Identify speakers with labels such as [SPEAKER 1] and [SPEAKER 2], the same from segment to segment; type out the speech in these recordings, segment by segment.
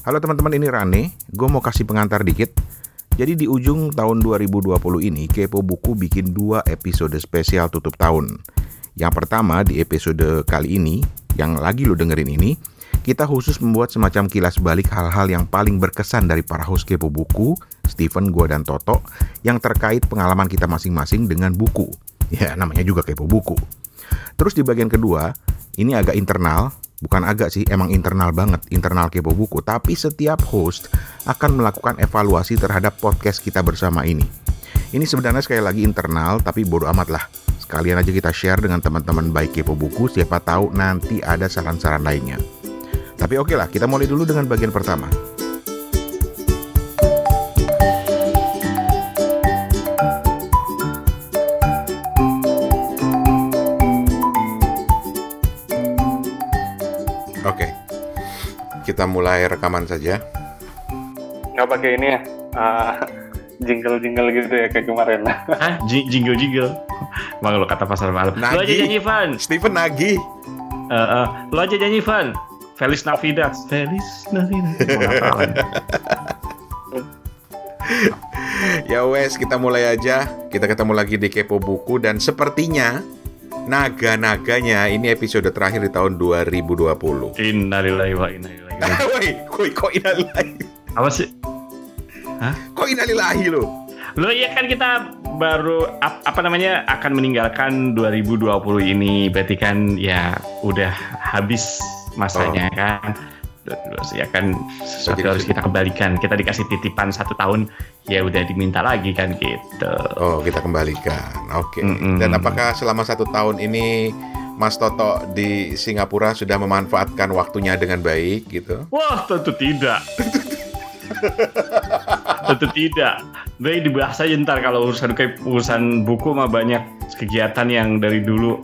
[SPEAKER 1] Halo teman-teman, ini Rane. Gue mau kasih pengantar dikit. Jadi di ujung tahun 2020 ini, Kepo Buku bikin dua episode spesial tutup tahun. Yang pertama di episode kali ini, yang lagi lo dengerin ini, kita khusus membuat semacam kilas balik hal-hal yang paling berkesan dari para host Kepo Buku, Steven, gua, dan Toto, yang terkait pengalaman kita masing-masing dengan buku. Ya, namanya juga Kepo Buku. Terus di bagian kedua, ini agak internal, bukan agak sih, emang internal banget, internal Kepo Buku. Tapi setiap host akan melakukan evaluasi terhadap podcast kita bersama ini. Ini sebenarnya sekali lagi internal, tapi bodo amat lah. Sekalian aja kita share dengan teman-teman baik Kepo Buku, siapa tahu nanti ada saran-saran lainnya. Tapi oke lah, kita mulai dulu dengan bagian pertama. Oke, kita mulai rekaman saja.
[SPEAKER 2] nggak pakai ini ya uh, jingle-jingle gitu ya kayak kemarin
[SPEAKER 3] Hah? Ji- Jingle jingle. Bang lo kata pasar malam. Lo aja nyanyi Van.
[SPEAKER 1] Steven Nagi.
[SPEAKER 3] Eh, eh, lo aja nyanyi Van. Feliz Navidad. Feliz Navidad.
[SPEAKER 1] Ya wes, kita mulai aja. Kita ketemu lagi di Kepo Buku dan sepertinya naga-naganya ini episode terakhir di tahun 2020.
[SPEAKER 3] Innalillahi wa inna ilaihi.
[SPEAKER 1] Woi, kok inalilahi?
[SPEAKER 3] Apa sih?
[SPEAKER 1] Kok inalilahi lo?
[SPEAKER 3] Lo ya kan kita baru ap- apa namanya akan meninggalkan 2020 ini berarti kan ya udah habis masanya kan terus ya kan sesuatu
[SPEAKER 1] Berarti-
[SPEAKER 3] harus kita kembalikan kita dikasih titipan satu tahun ya udah diminta lagi kan gitu
[SPEAKER 1] Oh, kita kembalikan. Oke.
[SPEAKER 3] Mm-mm.
[SPEAKER 1] Dan apakah selama satu tahun ini Mas Toto di Singapura sudah memanfaatkan waktunya dengan baik gitu?
[SPEAKER 3] wah tentu tidak tentu tidak Baik dibahas aja ntar kalau urusan kayak urusan buku mah banyak kegiatan yang dari dulu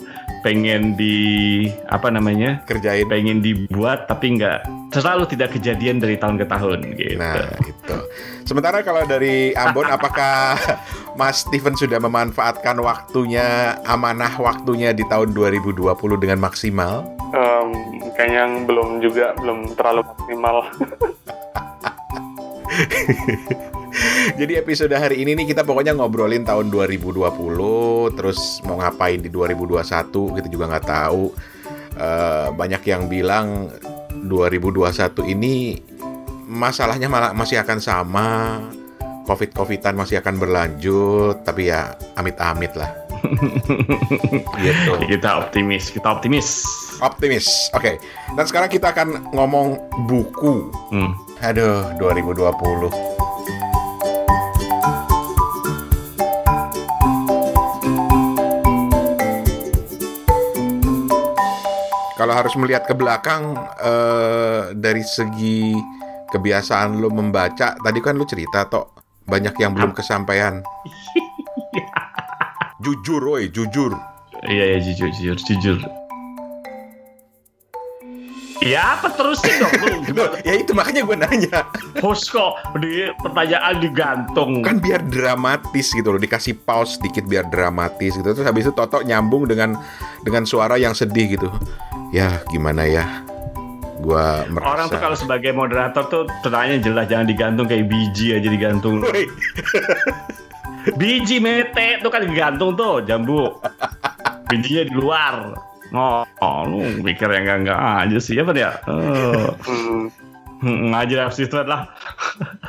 [SPEAKER 3] pengen di apa namanya
[SPEAKER 1] Kerjain.
[SPEAKER 3] pengen dibuat tapi nggak selalu tidak kejadian dari tahun ke tahun gitu.
[SPEAKER 1] Nah, itu. Sementara kalau dari Ambon, apakah Mas Steven sudah memanfaatkan waktunya, amanah waktunya di tahun 2020 dengan maksimal?
[SPEAKER 2] Em, kayaknya yang belum juga belum terlalu maksimal
[SPEAKER 1] Jadi episode hari ini nih kita pokoknya ngobrolin tahun 2020, terus mau ngapain di 2021 kita juga nggak tahu. Eh, banyak yang bilang 2021 ini masalahnya malah masih akan sama, covid-covidan masih akan berlanjut, tapi ya amit-amit lah. gitu.
[SPEAKER 3] Kita optimis, kita optimis.
[SPEAKER 1] Optimis. Oke. Dan sekarang kita akan ngomong buku.
[SPEAKER 3] Hmm.
[SPEAKER 1] Aduh, 2020. Kalau harus melihat ke belakang eh, dari segi kebiasaan lo membaca, tadi kan lo cerita tok banyak yang belum kesampaian. jujur, woi, jujur.
[SPEAKER 3] Iya, iya jujur, jujur, jujur. Ya apa terusin dong lu?
[SPEAKER 1] Ya itu makanya gue nanya.
[SPEAKER 3] Host kok di pertanyaan digantung.
[SPEAKER 1] kan biar dramatis gitu loh dikasih pause sedikit biar dramatis gitu terus habis itu Toto nyambung dengan dengan suara yang sedih gitu ya gimana ya gua merasa
[SPEAKER 3] Orang tuh kalau sebagai moderator tuh pertanyaan jelas jangan digantung kayak biji aja digantung. Biji mete tuh kan digantung tuh jambu. Bijinya di luar. Oh, oh, lu mikir yang enggak enggak aja sih apa ya? Ngajar abis itu lah.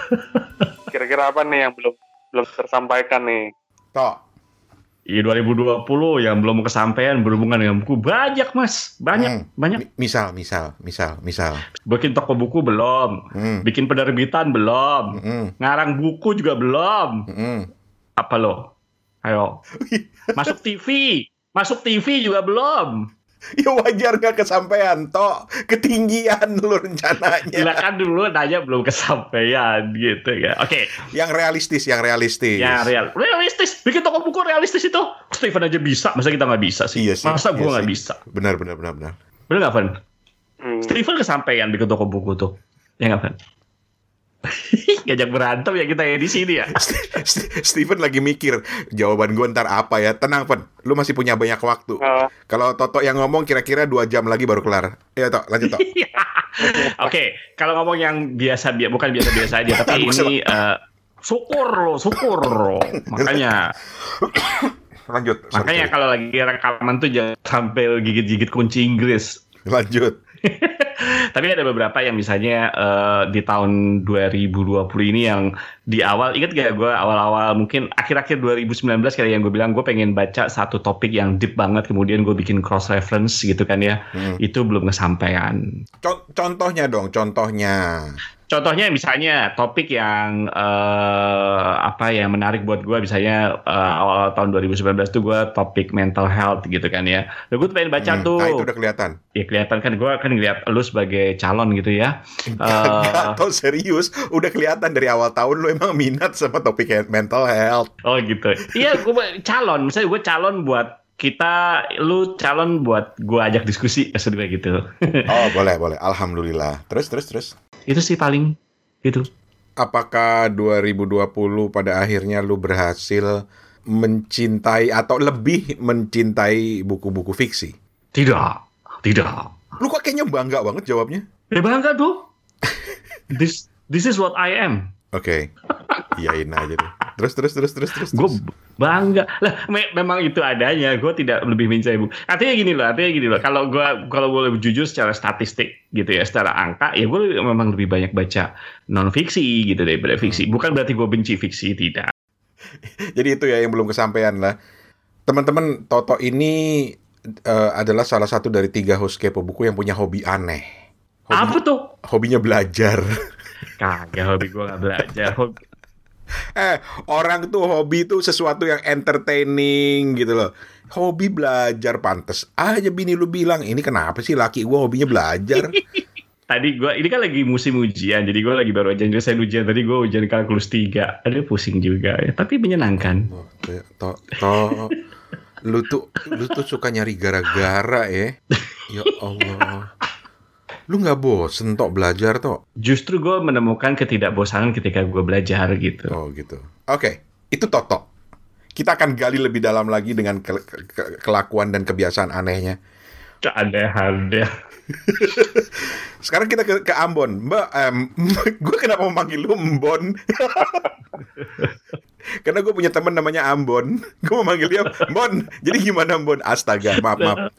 [SPEAKER 2] kira-kira apa nih yang belum belum tersampaikan nih
[SPEAKER 1] Tok
[SPEAKER 3] Iya 2020 yang belum kesampaian berhubungan dengan buku banyak mas, banyak
[SPEAKER 1] Hmm.
[SPEAKER 3] banyak.
[SPEAKER 1] mi- misal misal misal misal
[SPEAKER 3] Bikin toko buku belum,
[SPEAKER 1] hmm,
[SPEAKER 3] bikin penerbitan belum,
[SPEAKER 1] hmm,
[SPEAKER 3] ngarang buku juga belum.
[SPEAKER 1] hmm.
[SPEAKER 3] Apa lo? Ayo, masuk TV, masuk TV juga belum.
[SPEAKER 1] ya wajar nggak kesampaian Tok ketinggian lu rencananya
[SPEAKER 3] Gila kan dulu nanya belum kesampaian gitu ya. Oke,
[SPEAKER 1] yang realistis yang realistis
[SPEAKER 3] ya real, realistis. Bikin toko buku realistis itu. Steven aja bisa, masa kita nggak bisa sih?
[SPEAKER 1] Iya sih,
[SPEAKER 3] Masa
[SPEAKER 1] iya
[SPEAKER 3] gue nggak
[SPEAKER 1] sih.
[SPEAKER 3] bisa?
[SPEAKER 1] benar benar benar benar
[SPEAKER 3] Bener nggak, Van?
[SPEAKER 2] Hmm,
[SPEAKER 3] Steven kesampaian bikin toko buku tuh. Ya nggak, Van? Ngajak berantem ya kita ya di sini ya.
[SPEAKER 1] St- Steven lagi mikir jawaban gue ntar apa ya. Tenang, Pen. Lu masih punya banyak waktu.
[SPEAKER 2] eh,
[SPEAKER 1] Kalau Toto yang ngomong kira-kira dua jam lagi baru kelar. Iya, Tok. Lanjut, Tok.
[SPEAKER 3] Oke, kalau ngomong yang biasa bi- bukan biasa-biasa aja, tapi ini eh, syukur loh, syukur loh. Makanya
[SPEAKER 1] Lanjut.
[SPEAKER 3] makanya kalau lagi rekaman tuh jangan sampai gigit-gigit kunci Inggris.
[SPEAKER 1] Lanjut.
[SPEAKER 3] Tapi ada beberapa yang misalnya eh, di tahun 2020 ini yang di awal ingat gak gue awal-awal mungkin akhir-akhir 2019 kali yang gue bilang gue pengen baca satu topik yang deep banget kemudian gue bikin cross reference gitu kan ya
[SPEAKER 1] Hmm.
[SPEAKER 3] itu belum kesampaian.
[SPEAKER 1] Con- contohnya dong, contohnya.
[SPEAKER 3] Contohnya misalnya topik yang eh, apa ya menarik buat gue misalnya eh, awal tahun 2019 tuh gue topik mental health gitu kan ya. Lalu gue pengen baca
[SPEAKER 1] Hmm,
[SPEAKER 3] tuh.
[SPEAKER 1] Nah, itu udah kelihatan.
[SPEAKER 3] Ya kelihatan kan gue kan ngeliat lu sebagai calon gitu ya. Eh,
[SPEAKER 1] Gak tau serius, udah kelihatan dari awal tahun lu emang minat sama topik mental health.
[SPEAKER 3] Oh gitu. Iya, gue calon. Misalnya gue calon buat kita, lu calon buat gue ajak diskusi maksud gue gitu.
[SPEAKER 1] Oh boleh boleh, alhamdulillah. Terus terus terus.
[SPEAKER 3] Itu sih paling gitu.
[SPEAKER 1] Apakah 2020 pada akhirnya lu berhasil mencintai atau lebih mencintai buku-buku fiksi?
[SPEAKER 3] Tidak, tidak.
[SPEAKER 1] Lu kok kayaknya bangga banget jawabnya?
[SPEAKER 3] Ya bangga tuh. This this is what I am.
[SPEAKER 1] Oke, iyain aja deh. Terus terus terus terus terus.
[SPEAKER 3] Gue
[SPEAKER 1] terus.
[SPEAKER 3] Bangga lah. me- memang itu adanya. Gue tidak lebih mencintai buku. Artinya gini loh. Artinya gini loh. Kalau gue kalau gue lebih jujur secara statistik gitu ya, secara angka, ya gue memang lebih banyak baca non fiksi gitu daripada fiksi. Bukan berarti gue benci fiksi, tidak.
[SPEAKER 1] Jadi itu ya yang belum kesampaian lah. Teman-teman, Toto ini eh, adalah salah satu dari tiga host kepo buku yang punya hobi aneh. Hobi,
[SPEAKER 3] Apa tuh?
[SPEAKER 1] hobinya belajar.
[SPEAKER 3] Kagak hobi gue nggak belajar. Hobi,
[SPEAKER 1] eh, orang tuh hobi tuh sesuatu yang entertaining gitu loh. Hobi belajar pantes aja bini lu bilang ini kenapa sih laki gua hobinya belajar?
[SPEAKER 3] tadi gue ini kan lagi musim ujian, jadi gue lagi baru aja nyelesain ujian. Tadi gue ujian kalkulus 3 Aduh pusing juga ya, tapi menyenangkan.
[SPEAKER 1] Oh, to, to, lu tuh lu tuh suka nyari gara-gara ya. Ya Allah. Lu nggak bosen tok belajar tok?
[SPEAKER 3] Justru gue menemukan ketidakbosanan ketika gue belajar gitu.
[SPEAKER 1] Oh gitu. Oke, itu Toto. Kita akan gali lebih dalam lagi dengan ke- ke- kelakuan dan kebiasaan anehnya.
[SPEAKER 3] Ada-ada.
[SPEAKER 1] Sekarang kita ke, ke Ambon, Mbak. em, gue kenapa mau manggil lu Mbon? Karena gue punya teman namanya Ambon. Gue mau manggil dia Mbon. Jadi gimana Mbon? Astaga, maaf maaf.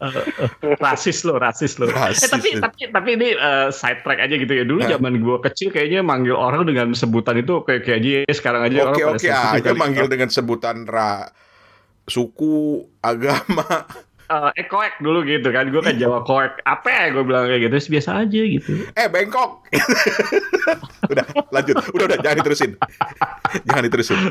[SPEAKER 3] rasis lo, rasis lo.
[SPEAKER 1] Rasis.
[SPEAKER 3] Eh, tapi tapi tapi ini eh, side track aja gitu ya. Dulu
[SPEAKER 1] Hah?
[SPEAKER 3] zaman gue kecil kayaknya manggil orang dengan sebutan itu kayak kayak aja sekarang aja
[SPEAKER 1] Oke
[SPEAKER 3] orang
[SPEAKER 1] oke
[SPEAKER 3] sensitif
[SPEAKER 1] aja
[SPEAKER 3] kali.
[SPEAKER 1] manggil dengan sebutan ra suku, agama.
[SPEAKER 3] Eh, eh koek dulu gitu kan. Gue kan Jawa koek. Apa ya gue bilang kayak gitu. Terus biasa aja gitu.
[SPEAKER 1] Eh Bengkok. udah lanjut. Udah udah jangan diterusin. jangan diterusin.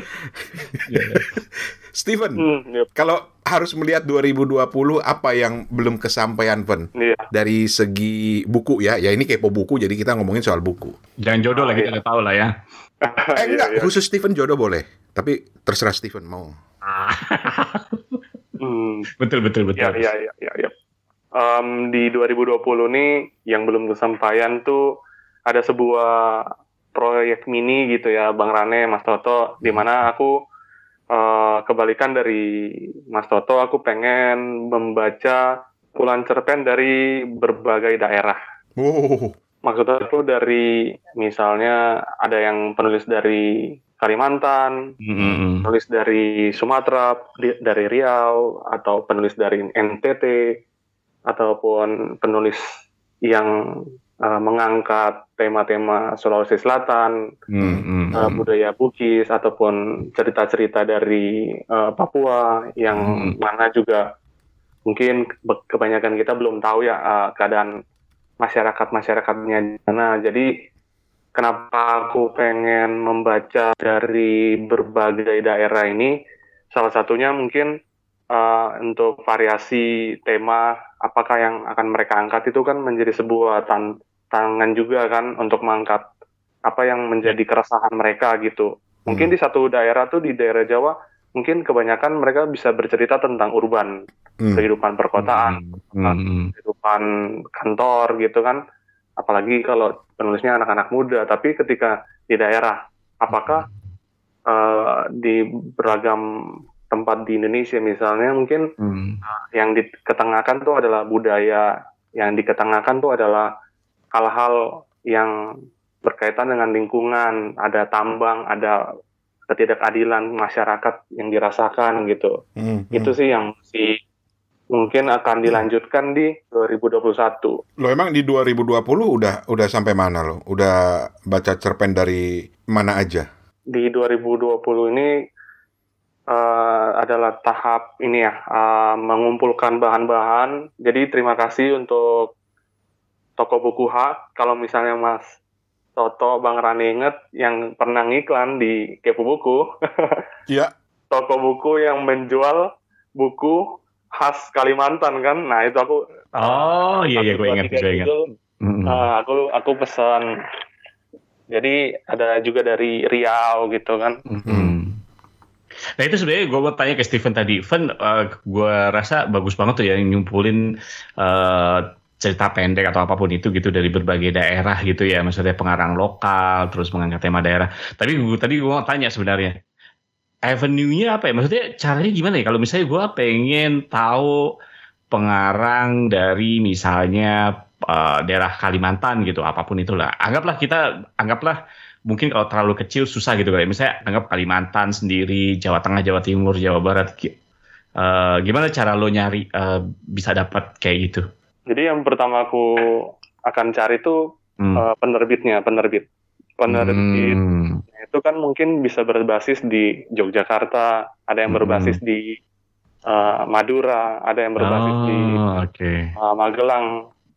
[SPEAKER 1] Steven,
[SPEAKER 2] Hmm, yep.
[SPEAKER 1] kalau harus melihat 2020 apa yang belum kesampaian, Ven?
[SPEAKER 2] Iya.
[SPEAKER 1] Dari segi buku ya, ya ini kepo buku, jadi kita ngomongin soal buku.
[SPEAKER 3] Jangan jodoh lah
[SPEAKER 2] Oh,
[SPEAKER 3] kita
[SPEAKER 2] iya.
[SPEAKER 3] udah tahu lah ya.
[SPEAKER 1] Eh
[SPEAKER 2] Iya,
[SPEAKER 1] enggak,
[SPEAKER 2] iya.
[SPEAKER 1] khusus Steven jodoh boleh, tapi terserah Steven mau.
[SPEAKER 2] Hmm,
[SPEAKER 3] betul betul betul.
[SPEAKER 2] ya, ya, ya, ya, ya. Em, di 2020 nih yang belum kesampaian tuh ada sebuah proyek mini gitu ya, Bang Rane, Mas Toto, di mana aku eh, kebalikan dari Mas Toto, aku pengen membaca kumpulan cerpen dari berbagai daerah.
[SPEAKER 1] Wow,
[SPEAKER 2] Maksudnya itu dari misalnya ada yang penulis dari Kalimantan,
[SPEAKER 3] Mm-mm.
[SPEAKER 2] penulis dari Sumatera, di- dari Riau, atau penulis dari NTT, ataupun penulis yang uh, mengangkat tema-tema Sulawesi Selatan,
[SPEAKER 3] Mm-mm.
[SPEAKER 2] uh, budaya Bugis, ataupun cerita-cerita dari uh, Papua, yang
[SPEAKER 3] Hmm.
[SPEAKER 2] mana juga mungkin ke- kebanyakan kita belum tahu ya uh, keadaan masyarakat-masyarakatnya di sana. Jadi kenapa aku pengen membaca dari berbagai daerah ini? Salah satunya mungkin uh, untuk variasi tema apakah yang akan mereka angkat itu kan menjadi sebuah tantangan juga kan untuk mengangkat apa yang menjadi keresahan mereka gitu. Mungkin
[SPEAKER 1] Hmm.
[SPEAKER 2] di satu daerah tuh di daerah Jawa mungkin kebanyakan mereka bisa bercerita tentang urban,
[SPEAKER 1] Hmm.
[SPEAKER 2] kehidupan perkotaan,
[SPEAKER 3] Mm-mm.
[SPEAKER 2] kehidupan kantor gitu kan. Apalagi kalau penulisnya anak-anak muda, tapi ketika di daerah, apakah eh, di beragam tempat di Indonesia misalnya mungkin
[SPEAKER 3] Mm.
[SPEAKER 2] yang diketengahkan tuh adalah budaya, yang diketengahkan tuh adalah hal-hal yang berkaitan dengan lingkungan, ada tambang, ada ketidakadilan masyarakat yang dirasakan gitu.
[SPEAKER 1] Hmm,
[SPEAKER 2] Itu sih yang si mungkin akan dilanjutkan di 2021.
[SPEAKER 1] Lo emang di 2020 udah udah sampai mana lo? Udah baca cerpen dari mana aja?
[SPEAKER 2] Di 2020 ini eh, adalah tahap ini ya, eh, mengumpulkan bahan-bahan. Jadi terima kasih untuk toko buku H. Kalau misalnya Mas Toto, Bang Rani inget yang pernah ngiklan di Kepo Buku,
[SPEAKER 1] Iya.
[SPEAKER 2] toko buku yang menjual buku khas Kalimantan kan. Nah itu aku
[SPEAKER 3] Oh iya iya gue ingat gue ingat. Mm-mm.
[SPEAKER 2] eh, aku aku pesan. Jadi ada juga dari Riau gitu kan.
[SPEAKER 3] Hmm. Nah itu sebenarnya gue mau tanya ke Steven tadi, Van, gue rasa bagus banget tuh ya yang nyumpulin eh, cerita pendek atau apa pun itu gitu dari berbagai daerah gitu ya, maksudnya pengarang lokal, terus mengangkat tema daerah. Tapi gue tadi gue mau tanya sebenarnya, avenue-nya apa ya? Maksudnya caranya gimana ya? Kalau misalnya gue pengen tahu pengarang dari misalnya eh, daerah Kalimantan gitu, apa pun itulah. Anggaplah kita, anggaplah mungkin kalau terlalu kecil susah gitu kayak misalnya anggap Kalimantan sendiri, Jawa Tengah, Jawa Timur, Jawa Barat. Eh, gimana cara lo nyari eh, bisa dapat kayak gitu?
[SPEAKER 2] Jadi yang pertama aku akan cari itu
[SPEAKER 3] Hmm.
[SPEAKER 2] eh, penerbitnya, penerbit. Penerbit
[SPEAKER 3] Hmm.
[SPEAKER 2] Itu kan mungkin bisa berbasis di Yogyakarta, ada yang
[SPEAKER 3] Hmm.
[SPEAKER 2] berbasis di eh, Madura, ada yang berbasis di
[SPEAKER 3] Oh, oke.
[SPEAKER 2] uh, Magelang,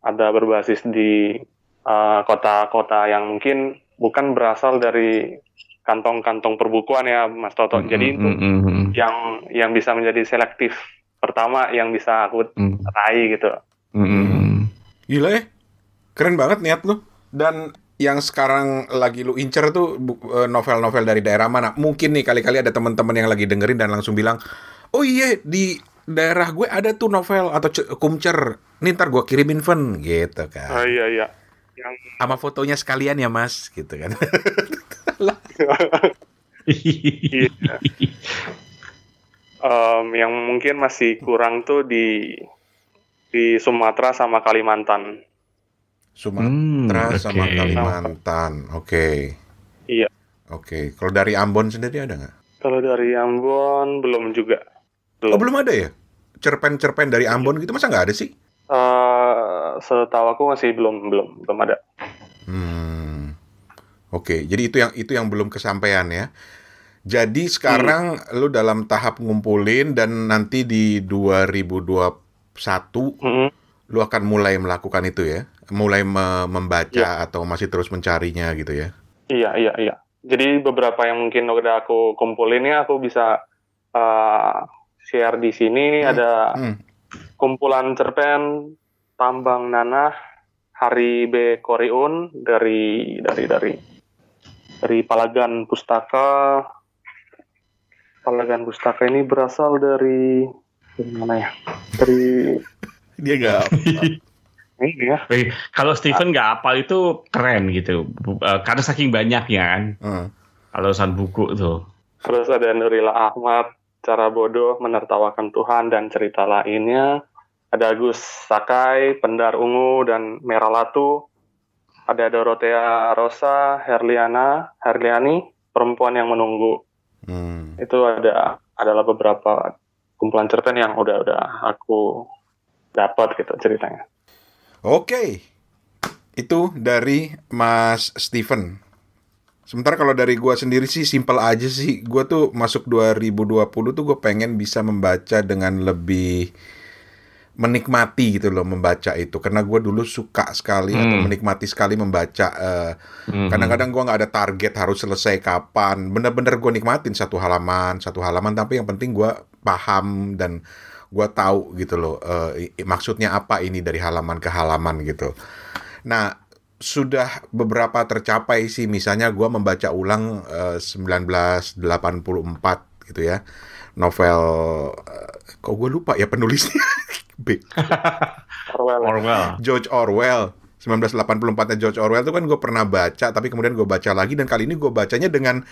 [SPEAKER 2] ada berbasis di uh, kota-kota yang mungkin bukan berasal dari kantong-kantong perbukuan ya, Mas Toto. Jadi itu
[SPEAKER 3] Hmm, hmm, hmm,
[SPEAKER 2] yang yang bisa menjadi selektif pertama yang bisa aku
[SPEAKER 3] hmm,
[SPEAKER 2] raih gitu.
[SPEAKER 3] hmm, hmm, hmm.
[SPEAKER 1] Gila ya. Keren banget niat lu. Dan yang sekarang lagi lu incer tuh eh, novel-novel dari daerah mana? Mungkin nih kali-kali ada teman-teman yang lagi dengerin dan langsung bilang, "Oh iya, di daerah gue ada tuh novel atau ce- kumcer. Nih ntar gue kirimin Ven." gitu
[SPEAKER 2] Ah,
[SPEAKER 1] kan.
[SPEAKER 2] iya iya. Yang
[SPEAKER 1] Sama fotonya sekalian ya, Mas, gitu kan.
[SPEAKER 2] Iya. em, yang mungkin masih kurang tuh di di Sumatera sama Kalimantan.
[SPEAKER 1] Sumatera
[SPEAKER 3] Hmm,
[SPEAKER 1] sama
[SPEAKER 3] oke.
[SPEAKER 1] Kalimantan. Oke.
[SPEAKER 2] Iya.
[SPEAKER 1] Oke, kalau dari Ambon sendiri ada nggak?
[SPEAKER 2] Kalau dari Ambon belum juga.
[SPEAKER 1] Oh, belum ada ya? Cerpen-cerpen dari Ambon gitu masa nggak ada sih?
[SPEAKER 2] Eh, setahu aku masih belum belum belum ada.
[SPEAKER 1] Hmm. Oke, jadi itu yang itu yang belum kesampaian ya. Jadi sekarang lu dalam tahap ngumpulin dan nanti di 2021
[SPEAKER 2] Mm-mm.
[SPEAKER 1] lu akan mulai melakukan itu ya. Mulai me- membaca atau masih terus mencarinya gitu ya.
[SPEAKER 2] Iya iya iya. Jadi beberapa yang mungkin udah aku kumpulin ya aku bisa eh, share di sini. Ini
[SPEAKER 1] Hmm,
[SPEAKER 2] ada
[SPEAKER 1] Hmm.
[SPEAKER 2] kumpulan cerpen Tambang Nanah Hari B Koriun dari dari dari dari Palagan Pustaka. Palagan Pustaka ini berasal dari dari mana ya? Dari
[SPEAKER 1] Dia nggak
[SPEAKER 2] ini ya.
[SPEAKER 3] Kalau Steven nggak hafal itu keren gitu, eh, karena saking banyaknya kan.
[SPEAKER 1] Hmm.
[SPEAKER 3] Kalau urusan buku tuh.
[SPEAKER 2] Terus ada Nurila Ahmad, Cara Bodoh, Menertawakan Tuhan, dan cerita lainnya. Ada Agus Sakai, Pendar Ungu, dan Merah Latu. Ada Dorothea Rosa, Herliana, Herliani, Perempuan yang Menunggu.
[SPEAKER 1] Hmm.
[SPEAKER 2] Itu ada adalah beberapa kumpulan cerpen yang udah-udah aku dapat gitu ceritanya.
[SPEAKER 1] Oke. Itu dari Mas Steven. Sementara kalau dari gua sendiri sih simpel aja sih. Gua tuh masuk 2020 tuh gue pengen bisa membaca dengan lebih menikmati gitu loh membaca itu karena gue dulu suka sekali atau
[SPEAKER 3] Hmm.
[SPEAKER 1] menikmati sekali membaca eh,
[SPEAKER 3] Mhm.
[SPEAKER 1] kadang-kadang gua nggak ada target harus selesai kapan bener-bener gue nikmatin satu halaman satu halaman tapi yang penting gua paham dan gua tahu gitu loh eh, i- maksudnya apa ini dari halaman ke halaman gitu nah sudah beberapa tercapai sih misalnya gua membaca ulang eh, 1984 gitu ya novel eh, kok gue lupa ya penulisnya B.
[SPEAKER 2] Orwell.
[SPEAKER 3] Orwell.
[SPEAKER 1] George Orwell 1984 nya George Orwell itu kan gue pernah baca tapi kemudian gue baca lagi dan kali ini gue bacanya dengan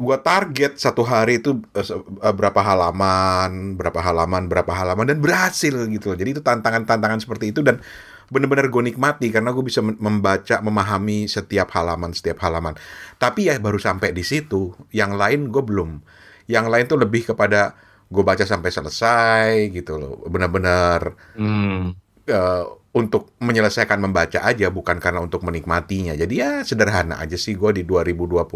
[SPEAKER 1] gue target satu hari itu eh, eh, berapa halaman berapa halaman berapa halaman dan berhasil gitu loh. jadi itu tantangan-tantangan seperti itu dan bener-bener gue nikmati karena gue bisa membaca, memahami setiap halaman, setiap halaman. Tapi ya baru sampai di situ. Yang lain gue belum. Yang lain tuh lebih kepada gue baca sampai selesai gitu loh. Bener-bener hmm. uh, untuk menyelesaikan membaca aja, bukan karena untuk menikmatinya. Jadi ya sederhana aja sih gue di 2020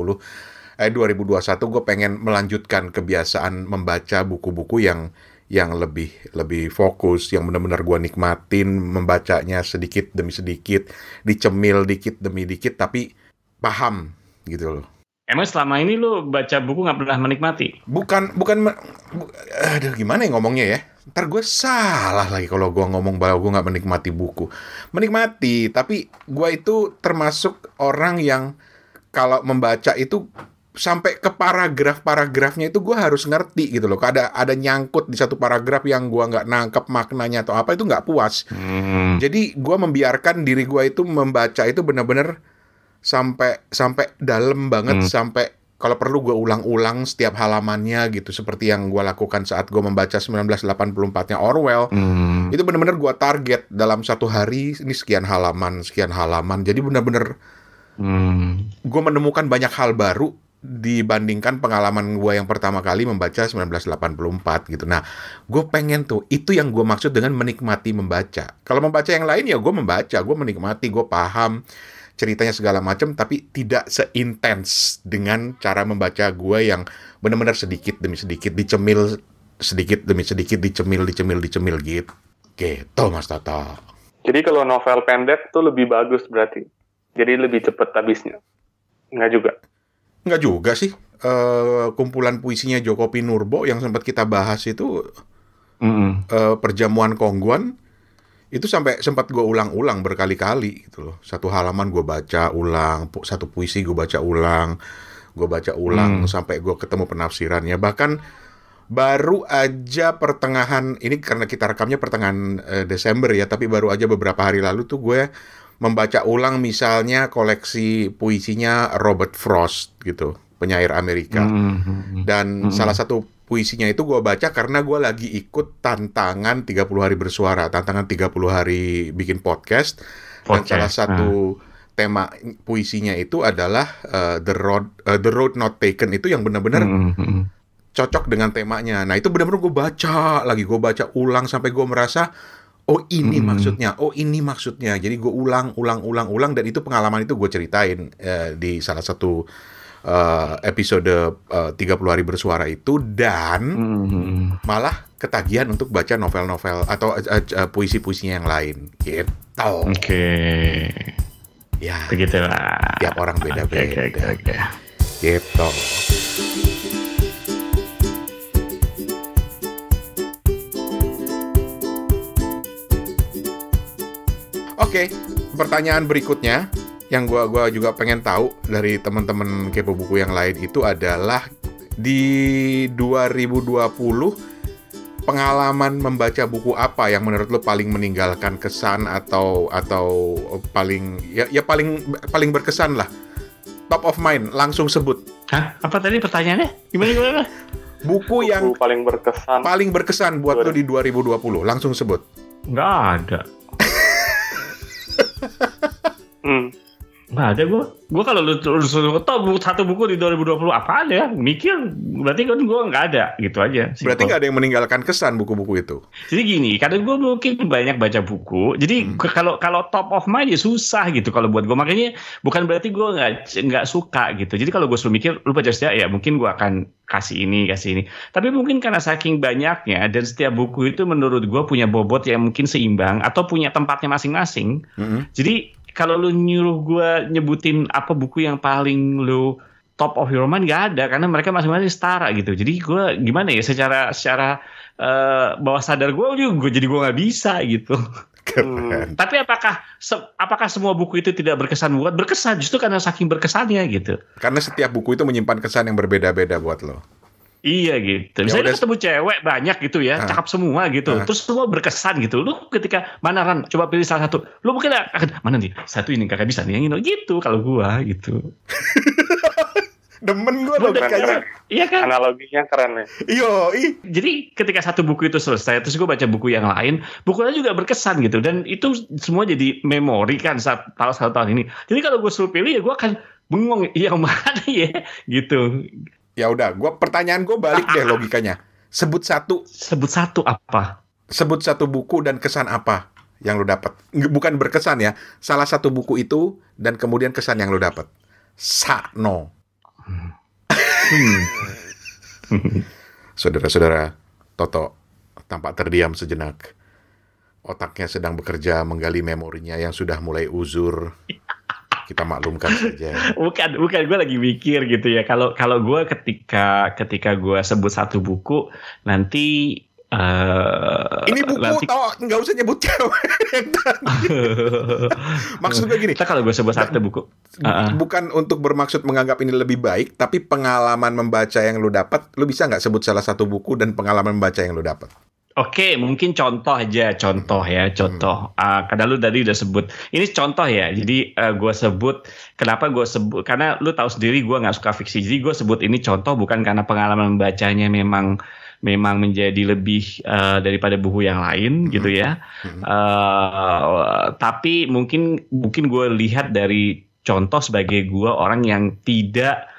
[SPEAKER 1] eh 2021 gue pengen melanjutkan kebiasaan membaca buku-buku yang yang lebih lebih fokus, yang benar-benar gue nikmatin membacanya sedikit demi sedikit, dicemil dikit demi dikit, tapi paham gitu loh.
[SPEAKER 3] Emang selama ini lo baca buku nggak pernah menikmati?
[SPEAKER 1] Bukan, bukan, bu, aduh gimana ya ngomongnya ya? Ntar gue salah lagi kalau gue ngomong bahwa gue nggak menikmati buku. Menikmati, tapi gue itu termasuk orang yang kalau membaca itu sampai ke paragraf-paragrafnya itu gue harus ngerti gitu loh. Ada ada nyangkut di satu paragraf yang gue nggak nangkep maknanya atau apa itu nggak puas. Hmm. Jadi gue membiarkan diri gue itu membaca itu benar-benar sampai sampai dalam banget hmm. sampai kalau perlu gue ulang-ulang setiap halamannya gitu seperti yang gue lakukan saat gue membaca 1984-nya Orwell hmm. itu benar-benar gue target dalam satu hari ini sekian halaman sekian halaman jadi benar-benar hmm. gue menemukan banyak hal baru dibandingkan pengalaman gue yang pertama kali membaca 1984 gitu. Nah, gue pengen tuh, itu yang gue maksud dengan menikmati membaca. Kalau membaca yang lain ya gue membaca, gue menikmati, gue paham ceritanya segala macam, tapi tidak seintens dengan cara membaca gue yang benar-benar sedikit demi sedikit dicemil, sedikit demi sedikit dicemil, dicemil, dicemil gitu. Gitu Mas Tata.
[SPEAKER 2] Jadi kalau novel pendek tuh lebih bagus berarti. Jadi lebih cepat habisnya. Enggak juga.
[SPEAKER 1] Enggak juga sih. Uh, kumpulan puisinya Joko Pinurbo yang sempat kita bahas itu mm -hmm. uh, perjamuan Kongguan itu sampai sempat gue ulang-ulang berkali-kali gitu loh. Satu halaman gue baca ulang, pu satu puisi gue baca ulang, gue baca ulang mm. sampai gue ketemu penafsirannya. Bahkan baru aja pertengahan ini karena kita rekamnya pertengahan uh, Desember ya, tapi baru aja beberapa hari lalu tuh gue membaca ulang misalnya koleksi puisinya Robert Frost gitu, penyair Amerika. Mm -hmm. Dan mm -hmm. salah satu puisinya itu gue baca karena gue lagi ikut tantangan 30 hari bersuara, tantangan 30 hari bikin podcast. podcast. Dan salah satu uh. tema puisinya itu adalah uh, The Road uh, The Road Not Taken itu yang benar-benar mm -hmm. cocok dengan temanya. Nah, itu benar-benar gue baca lagi, gue baca ulang sampai gue merasa oh ini hmm. maksudnya, oh ini maksudnya. Jadi gue ulang, ulang, ulang, ulang dan itu pengalaman itu gue ceritain uh, di salah satu uh, episode uh, 30 hari bersuara itu dan hmm. malah ketagihan untuk baca novel-novel atau uh, uh, puisi-puisinya yang lain gitu.
[SPEAKER 3] Oke. Okay.
[SPEAKER 1] Ya.
[SPEAKER 3] Begitu lah.
[SPEAKER 1] Tiap orang beda-beda. Okay, okay, okay. Gitu. Oke, okay, pertanyaan berikutnya yang gua gua juga pengen tahu dari teman-teman kepo buku yang lain itu adalah di 2020 pengalaman membaca buku apa yang menurut lo paling meninggalkan kesan atau atau paling ya ya paling paling berkesan lah? Top of mind langsung sebut.
[SPEAKER 3] Hah? apa tadi pertanyaannya? Gimana gimana?
[SPEAKER 1] Buku, buku yang
[SPEAKER 2] paling berkesan.
[SPEAKER 1] paling berkesan buat lo di 2020 langsung sebut.
[SPEAKER 3] Nggak ada hmm. Nggak ada gue. Gue kalau lu suruh buku satu buku di 2020 apa ada ya? Mikir berarti kan gue nggak ada gitu aja.
[SPEAKER 1] Simple. Berarti nggak ada yang meninggalkan kesan buku-buku itu.
[SPEAKER 3] Jadi gini, karena gue mungkin banyak baca buku. Jadi hmm. kalau kalau top of mind ya susah gitu kalau buat gue. Makanya bukan berarti gue nggak nggak suka gitu. Jadi kalau gue selalu mikir lu baca setia ya mungkin gue akan kasih ini kasih ini. Tapi mungkin karena saking banyaknya dan setiap buku itu menurut gue punya bobot yang mungkin seimbang atau punya tempatnya masing-masing. Hmm. Jadi kalau lu nyuruh gue nyebutin apa buku yang paling lu top of your mind gak ada karena mereka masing-masing setara gitu jadi gue gimana ya secara secara uh, bawah sadar gue juga jadi gue nggak bisa gitu Hmm. Tapi apakah se apakah semua buku itu tidak berkesan buat berkesan justru karena saking berkesannya gitu.
[SPEAKER 1] Karena setiap buku itu menyimpan kesan yang berbeda-beda buat lo.
[SPEAKER 3] Iya gitu. Ya Misalnya ya ketemu cewek banyak gitu ya, uh, cakep semua gitu. Uh. Terus semua berkesan gitu. Lu ketika mana Ran, coba pilih salah satu. Lu mungkin akan mana nih? Satu ini kakak bisa nih yang ini gitu kalau gua gitu.
[SPEAKER 1] Demen
[SPEAKER 3] udah
[SPEAKER 1] logikanya.
[SPEAKER 3] keren. Iya kan?
[SPEAKER 2] Analoginya keren ya.
[SPEAKER 1] Ih.
[SPEAKER 3] Jadi ketika satu buku itu selesai, terus gue baca buku yang lain, bukunya juga berkesan gitu. Dan itu semua jadi memori kan saat tahun satu tahun ini. Jadi kalau gue suruh pilih ya gue akan bengong yang mana ya gitu.
[SPEAKER 1] Ya udah, gua pertanyaan gue balik deh logikanya. Sebut satu,
[SPEAKER 3] Sebut satu apa?
[SPEAKER 1] sebut satu buku dan kesan apa yang lu dapat. Bukan berkesan ya, salah satu buku itu dan kemudian kesan yang lu dapat. Sano.
[SPEAKER 3] Hmm.
[SPEAKER 1] Saudara-saudara, Toto tampak terdiam sejenak. Otaknya sedang bekerja menggali memorinya yang sudah mulai uzur. Kita maklumkan saja.
[SPEAKER 3] bukan bukan gue lagi mikir gitu ya kalau kalau gue ketika ketika gue sebut satu buku nanti eh
[SPEAKER 1] Ini buku
[SPEAKER 3] nanti
[SPEAKER 1] tau nggak usah nyebut cewek. Maksud gue gini,
[SPEAKER 3] Kita kalau gue sebut satu buku Uh-uh.
[SPEAKER 1] bukan untuk bermaksud menganggap ini lebih baik, tapi pengalaman membaca yang lu dapat, lu bisa nggak sebut salah satu buku dan pengalaman membaca yang lu dapat?
[SPEAKER 3] Oke, mungkin contoh aja, contoh ya, contoh. Ah, karena lu tadi udah sebut, ini contoh ya. Jadi eh, gue sebut, kenapa gue sebut? Karena lu tahu sendiri gue nggak suka fiksi. Jadi gue sebut ini contoh bukan karena pengalaman membacanya memang memang menjadi lebih eh, daripada buku yang lain gitu ya. Eh, tapi mungkin mungkin gue lihat dari contoh sebagai gue orang yang tidak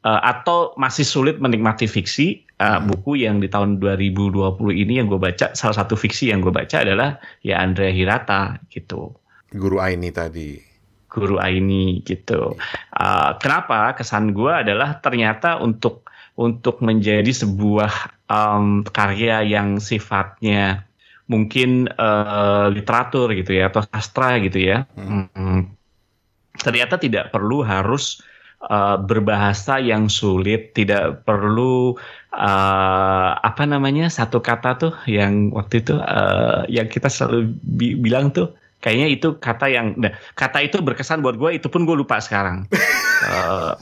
[SPEAKER 3] eh, atau masih sulit menikmati fiksi uh, buku yang di tahun 2020 ini yang gue baca salah satu fiksi yang gue baca adalah ya Andrea Hirata gitu.
[SPEAKER 1] Guru Aini tadi.
[SPEAKER 3] guru Aini gitu. Uh, kenapa? Kesan gue adalah ternyata untuk untuk menjadi sebuah um, karya yang sifatnya mungkin uh, literatur gitu ya atau sastra gitu ya. Hmm. ternyata tidak perlu harus uh, berbahasa yang sulit, tidak perlu uh, apa namanya satu kata tuh yang waktu itu uh, yang kita selalu bi- bilang tuh kayaknya itu kata yang nah, kata itu berkesan buat gue itu pun gue lupa sekarang. Uh,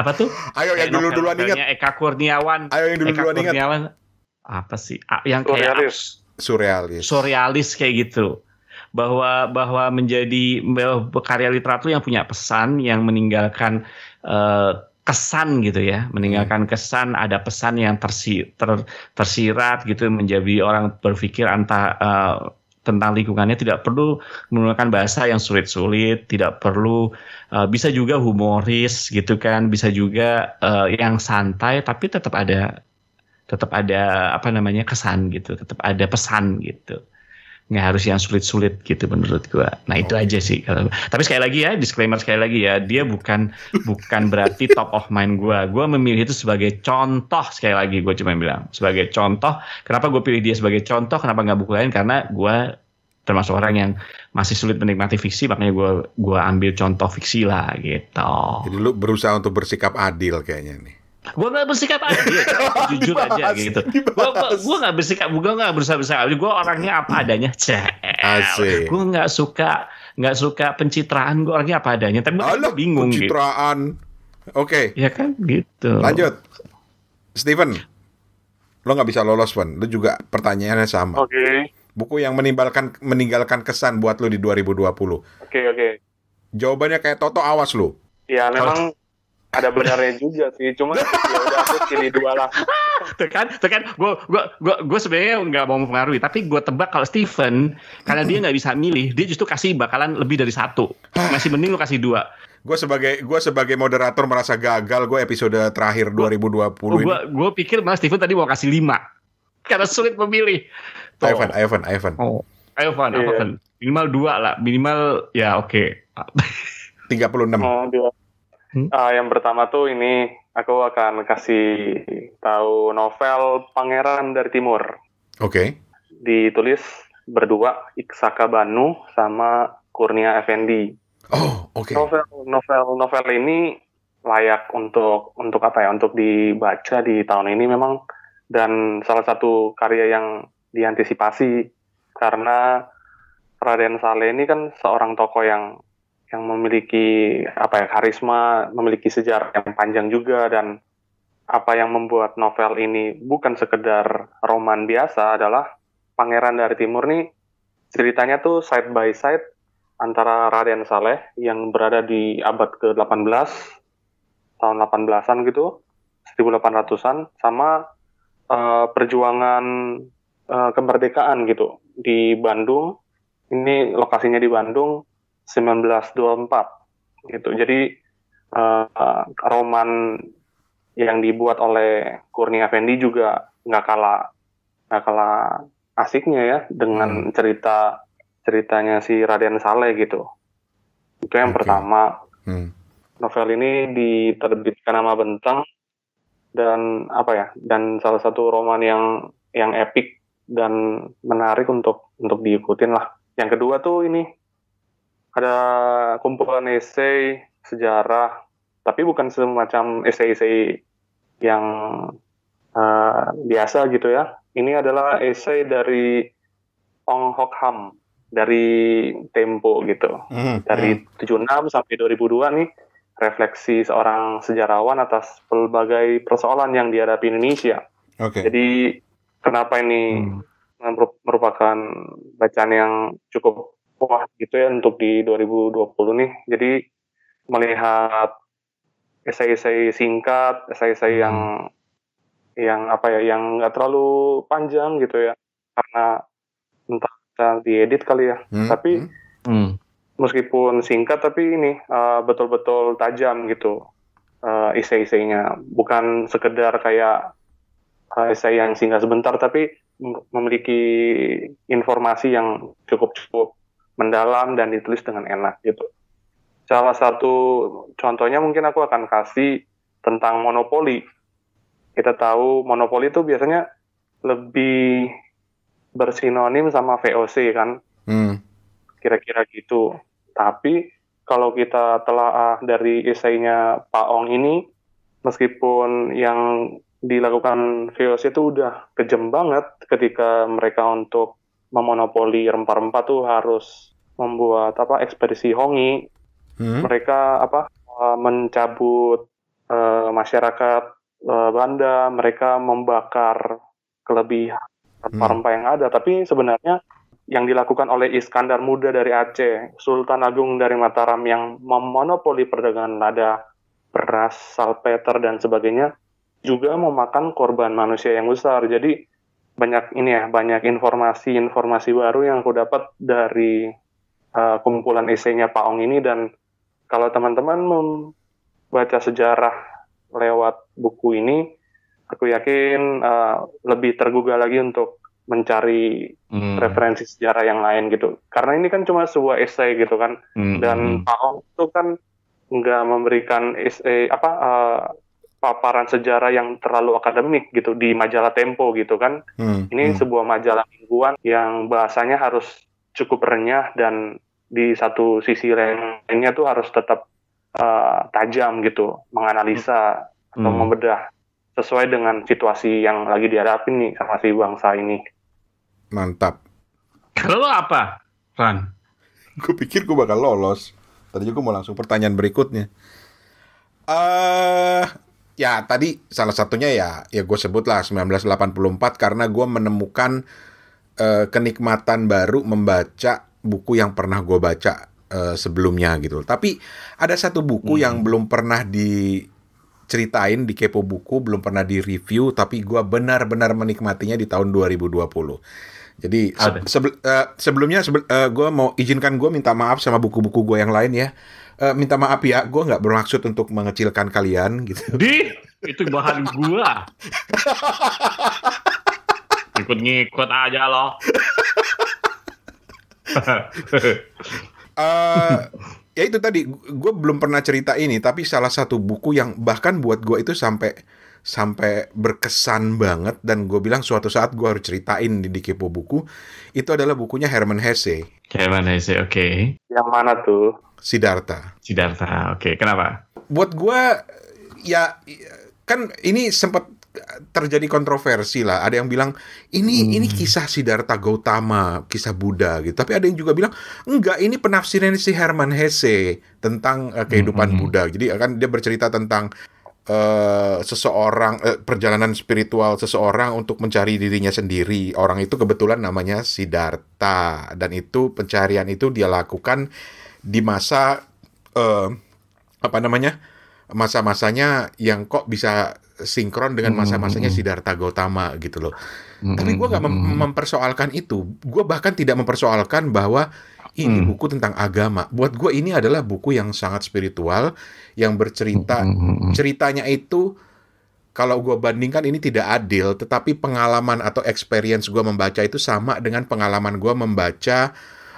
[SPEAKER 3] apa tuh?
[SPEAKER 1] Ayo yang dulu duluan ingat.
[SPEAKER 3] Eka Kurniawan.
[SPEAKER 1] Ayo yang dulu
[SPEAKER 3] Eka
[SPEAKER 1] duluan ingat.
[SPEAKER 3] Kurniawan apa sih? Yang kayak
[SPEAKER 2] Surrealis.
[SPEAKER 1] Surrealis.
[SPEAKER 3] surrealis kayak gitu bahwa bahwa menjadi bahwa karya literatur yang punya pesan yang meninggalkan eh, kesan gitu ya meninggalkan kesan ada pesan yang tersi, ter- tersirat gitu menjadi orang berpikir antara eh, tentang lingkungannya tidak perlu menggunakan bahasa yang sulit-sulit tidak perlu eh, bisa juga humoris gitu kan bisa juga eh, yang santai tapi tetap ada tetap ada apa namanya kesan gitu, tetap ada pesan gitu. Nggak harus yang sulit-sulit gitu menurut gua. Nah itu aja sih. Kalau, tapi sekali lagi ya, disclaimer sekali lagi ya, dia bukan bukan berarti top of mind gua. Gua memilih itu sebagai contoh sekali lagi. Gue cuma bilang sebagai contoh. Kenapa gue pilih dia sebagai contoh? Kenapa nggak buku lain? Karena gua termasuk orang yang masih sulit menikmati fiksi, makanya gua gua ambil contoh fiksi lah gitu.
[SPEAKER 1] Jadi lu berusaha untuk bersikap adil kayaknya nih.
[SPEAKER 3] Gue gak bersikap adil, jujur aja
[SPEAKER 1] Dibahas,
[SPEAKER 3] gitu. Gue gak bersikap, gue gak berusaha bersikap adil. Gue orangnya apa adanya.
[SPEAKER 1] Asik.
[SPEAKER 3] Gue gak suka nggak suka pencitraan. Gue orangnya apa adanya. Tapi gue bingung gitu.
[SPEAKER 1] pencitraan. Oke,
[SPEAKER 3] Ya kan gitu.
[SPEAKER 1] lanjut. Steven, lo nggak bisa lolos, Wan. Lo juga pertanyaannya sama.
[SPEAKER 2] Oke,
[SPEAKER 1] Buku yang meninggalkan meninggalkan kesan buat lo di 2020.
[SPEAKER 2] oke, oke.
[SPEAKER 1] Jawabannya kayak Toto, awas lo.
[SPEAKER 2] Ya memang ada benarnya juga sih, cuma ya udah aku dua lah.
[SPEAKER 3] Tuh kan, tuh kan, gue gue gue gue sebenarnya nggak mau mempengaruhi, tapi gue tebak kalau Steven karena dia nggak bisa milih, dia justru kasih bakalan lebih dari satu. Masih mending lu kasih dua.
[SPEAKER 1] Gue sebagai gue sebagai moderator merasa gagal. Gue episode terakhir 2020 ini.
[SPEAKER 3] Gue gue pikir malah Steven tadi mau kasih lima karena sulit memilih. Tuh.
[SPEAKER 1] Ivan, Ivan, Ivan.
[SPEAKER 3] Oh, ayo Van, apa
[SPEAKER 2] Iya.
[SPEAKER 3] Van? Minimal dua lah, minimal ya oke.
[SPEAKER 1] 36.
[SPEAKER 2] Oh, dua.
[SPEAKER 3] Hmm?
[SPEAKER 2] Ah, yang pertama tuh ini aku akan kasih tahu novel Pangeran dari Timur.
[SPEAKER 1] Oke.
[SPEAKER 2] Ditulis berdua Iksaka Banu sama Kurnia Effendi.
[SPEAKER 1] Oh, oke.
[SPEAKER 2] Novel novel novel ini layak untuk untuk apa ya? Untuk dibaca di tahun ini memang dan salah satu karya yang diantisipasi karena Raden Saleh ini kan seorang tokoh yang yang memiliki apa ya karisma, memiliki sejarah yang panjang juga dan apa yang membuat novel ini bukan sekedar roman biasa adalah Pangeran dari Timur nih ceritanya tuh side by side antara Raden Saleh yang berada di abad ke-18 tahun 18-an gitu 1800-an sama uh, perjuangan uh, kemerdekaan gitu di Bandung. Ini lokasinya di Bandung 1924 gitu jadi uh, roman yang dibuat oleh Kurnia Effendi juga nggak kalah nggak kalah asiknya ya dengan hmm. cerita ceritanya si Raden Saleh gitu. Itu yang okay. pertama. Hmm. Novel ini diterbitkan nama Bentang dan apa ya? Dan salah satu roman yang yang epik dan menarik untuk untuk diikutin lah. Yang kedua tuh ini ada kumpulan esai sejarah, tapi bukan semacam esai-esai yang uh, biasa gitu ya. Ini adalah esai dari Ong Hok Ham dari Tempo gitu. Mm, dari mm. 76 sampai 2002 nih refleksi seorang sejarawan atas berbagai persoalan yang dihadapi Indonesia. Okay. Jadi kenapa ini mm. merupakan bacaan yang cukup wah gitu ya untuk di 2020 nih. Jadi melihat esai-esai singkat, esai-esai yang yang apa ya, yang nggak terlalu panjang gitu ya, karena entah bisa diedit kali ya. Hmm. Tapi hmm. meskipun singkat tapi ini uh, betul-betul tajam gitu uh, isai-isainya. Bukan sekedar kayak uh, isai yang singgah sebentar tapi memiliki informasi yang cukup cukup mendalam dan ditulis dengan enak gitu. Salah satu contohnya mungkin aku akan kasih tentang monopoli. Kita tahu monopoli itu biasanya lebih bersinonim sama VOC kan. Hmm. Kira-kira gitu. Tapi kalau kita telah dari esainya Pak Ong ini, meskipun yang dilakukan VOC itu udah kejem banget ketika mereka untuk memonopoli rempah-rempah tuh harus membuat apa ekspedisi hongi. Hmm. Mereka apa eh, mencabut uh, masyarakat uh, Banda, mereka membakar kelebihan rempah-rempah yang ada. Tapi sebenarnya yang dilakukan oleh Iskandar Muda dari Aceh, Sultan Agung dari Mataram yang memonopoli perdagangan lada, beras, salpeter dan sebagainya juga memakan korban manusia yang besar. Jadi banyak ini ya, banyak informasi-informasi baru yang aku dapat dari uh, kumpulan esainya Pak Ong ini dan kalau teman-teman membaca sejarah lewat buku ini aku yakin uh, lebih tergugah lagi untuk mencari hmm. referensi sejarah yang lain gitu. Karena ini kan cuma sebuah esai gitu kan. Hmm. Dan Pak Ong itu kan nggak memberikan esai apa uh, paparan sejarah yang terlalu akademik gitu di majalah Tempo gitu kan. Hmm. Ini hmm. sebuah majalah mingguan yang bahasanya harus cukup renyah dan di satu sisi lainnya tuh harus tetap uh, tajam gitu, menganalisa hmm. atau membedah sesuai dengan situasi yang lagi dihadapi nih sama si bangsa ini.
[SPEAKER 1] Mantap.
[SPEAKER 3] Kalau apa, Ran?
[SPEAKER 1] gue pikir gue bakal lolos. Tadi juga mau langsung pertanyaan berikutnya. Eh, uh, ya tadi salah satunya ya, ya gue sebut lah 1984 karena gue menemukan uh, kenikmatan baru membaca buku yang pernah gue baca uh, sebelumnya gitu. Tapi ada satu buku hmm. yang belum pernah di ceritain di Kepo Buku, belum pernah di review, tapi gue benar-benar menikmatinya di tahun 2020. Jadi se sebel uh, sebelumnya sebel uh, gue mau izinkan gue minta maaf sama buku-buku gue yang lain ya. Uh, minta maaf ya, gue nggak bermaksud untuk mengecilkan kalian gitu.
[SPEAKER 3] Di itu bahan gue. Ikut-ngikut aja loh.
[SPEAKER 1] uh, ya itu tadi gue belum pernah cerita ini tapi salah satu buku yang bahkan buat gue itu sampai sampai berkesan banget dan gue bilang suatu saat gue harus ceritain di, di kepo buku itu adalah bukunya Herman Hesse
[SPEAKER 3] Herman Hesse oke okay.
[SPEAKER 2] yang mana tuh
[SPEAKER 1] Siddhartha
[SPEAKER 3] Siddhartha oke okay. kenapa
[SPEAKER 1] buat gue ya kan ini sempat terjadi kontroversi lah. Ada yang bilang ini hmm. ini kisah Siddhartha Gautama, kisah Buddha gitu. Tapi ada yang juga bilang enggak, ini penafsiran si Herman Hesse tentang uh, kehidupan hmm. Buddha. Jadi akan dia bercerita tentang uh, seseorang uh, perjalanan spiritual seseorang untuk mencari dirinya sendiri. Orang itu kebetulan namanya Siddhartha dan itu pencarian itu dia lakukan di masa uh, apa namanya? masa-masanya yang kok bisa sinkron dengan masa-masanya Siddhartha Gautama gitu loh. Tapi gue nggak mem mempersoalkan itu. Gue bahkan tidak mempersoalkan bahwa ini buku tentang agama. Buat gue ini adalah buku yang sangat spiritual, yang bercerita ceritanya itu kalau gue bandingkan ini tidak adil, tetapi pengalaman atau experience gue membaca itu sama dengan pengalaman gue membaca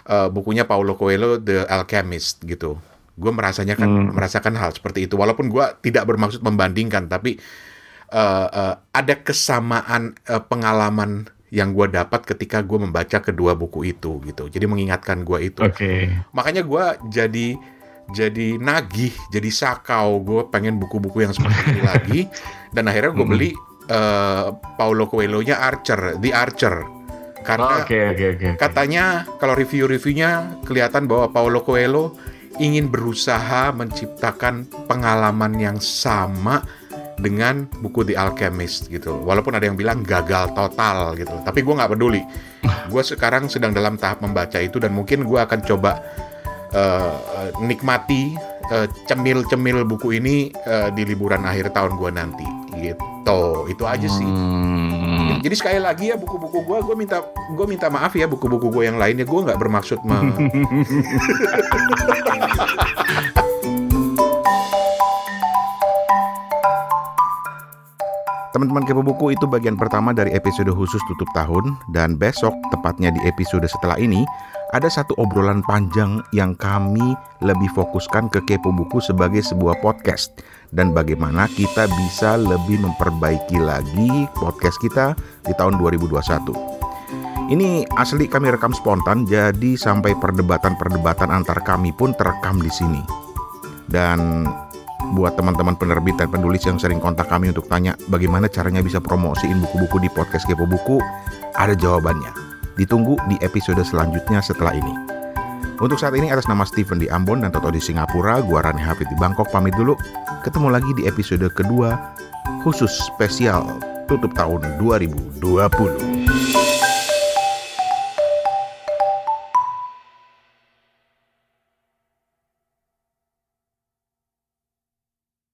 [SPEAKER 1] uh, bukunya Paulo Coelho The Alchemist gitu. Gue merasanya kan hmm. merasakan hal seperti itu. Walaupun gue tidak bermaksud membandingkan tapi uh, uh, ada kesamaan uh, pengalaman yang gue dapat ketika gue membaca kedua buku itu gitu. Jadi mengingatkan gue itu.
[SPEAKER 3] Okay.
[SPEAKER 1] makanya gue jadi jadi nagih jadi sakau. Gue pengen buku-buku yang seperti ini lagi. Dan akhirnya gue beli uh, Paulo Coelho-nya Archer The Archer karena
[SPEAKER 3] oh, okay, okay, okay,
[SPEAKER 1] katanya kalau review-reviewnya kelihatan bahwa Paulo Coelho ingin berusaha menciptakan pengalaman yang sama dengan buku The Alchemist gitu. Walaupun ada yang bilang gagal total gitu. Tapi gue nggak peduli. Gue sekarang sedang dalam tahap membaca itu dan mungkin gue akan coba uh, nikmati uh, cemil-cemil buku ini uh, di liburan akhir tahun gue nanti gitu. Itu aja sih. Hmm. Jadi sekali lagi ya buku-buku gue, gue minta gue minta maaf ya buku-buku gue yang lainnya. Gue nggak bermaksud me Teman-teman Kepo Buku itu bagian pertama dari episode khusus tutup tahun. Dan besok tepatnya di episode setelah ini ada satu obrolan panjang yang kami lebih fokuskan ke Kepo Buku sebagai sebuah podcast dan bagaimana kita bisa lebih memperbaiki lagi podcast kita di tahun 2021. Ini asli kami rekam spontan jadi sampai perdebatan-perdebatan antar kami pun terekam di sini. Dan buat teman-teman penerbit dan penulis yang sering kontak kami untuk tanya bagaimana caranya bisa promosiin buku-buku di podcast Kepo Buku, ada jawabannya. Ditunggu di episode selanjutnya setelah ini. Untuk saat ini atas nama Steven di Ambon dan Toto di Singapura, gua Rani Hafid di Bangkok pamit dulu. Ketemu lagi di episode kedua khusus spesial tutup tahun 2020.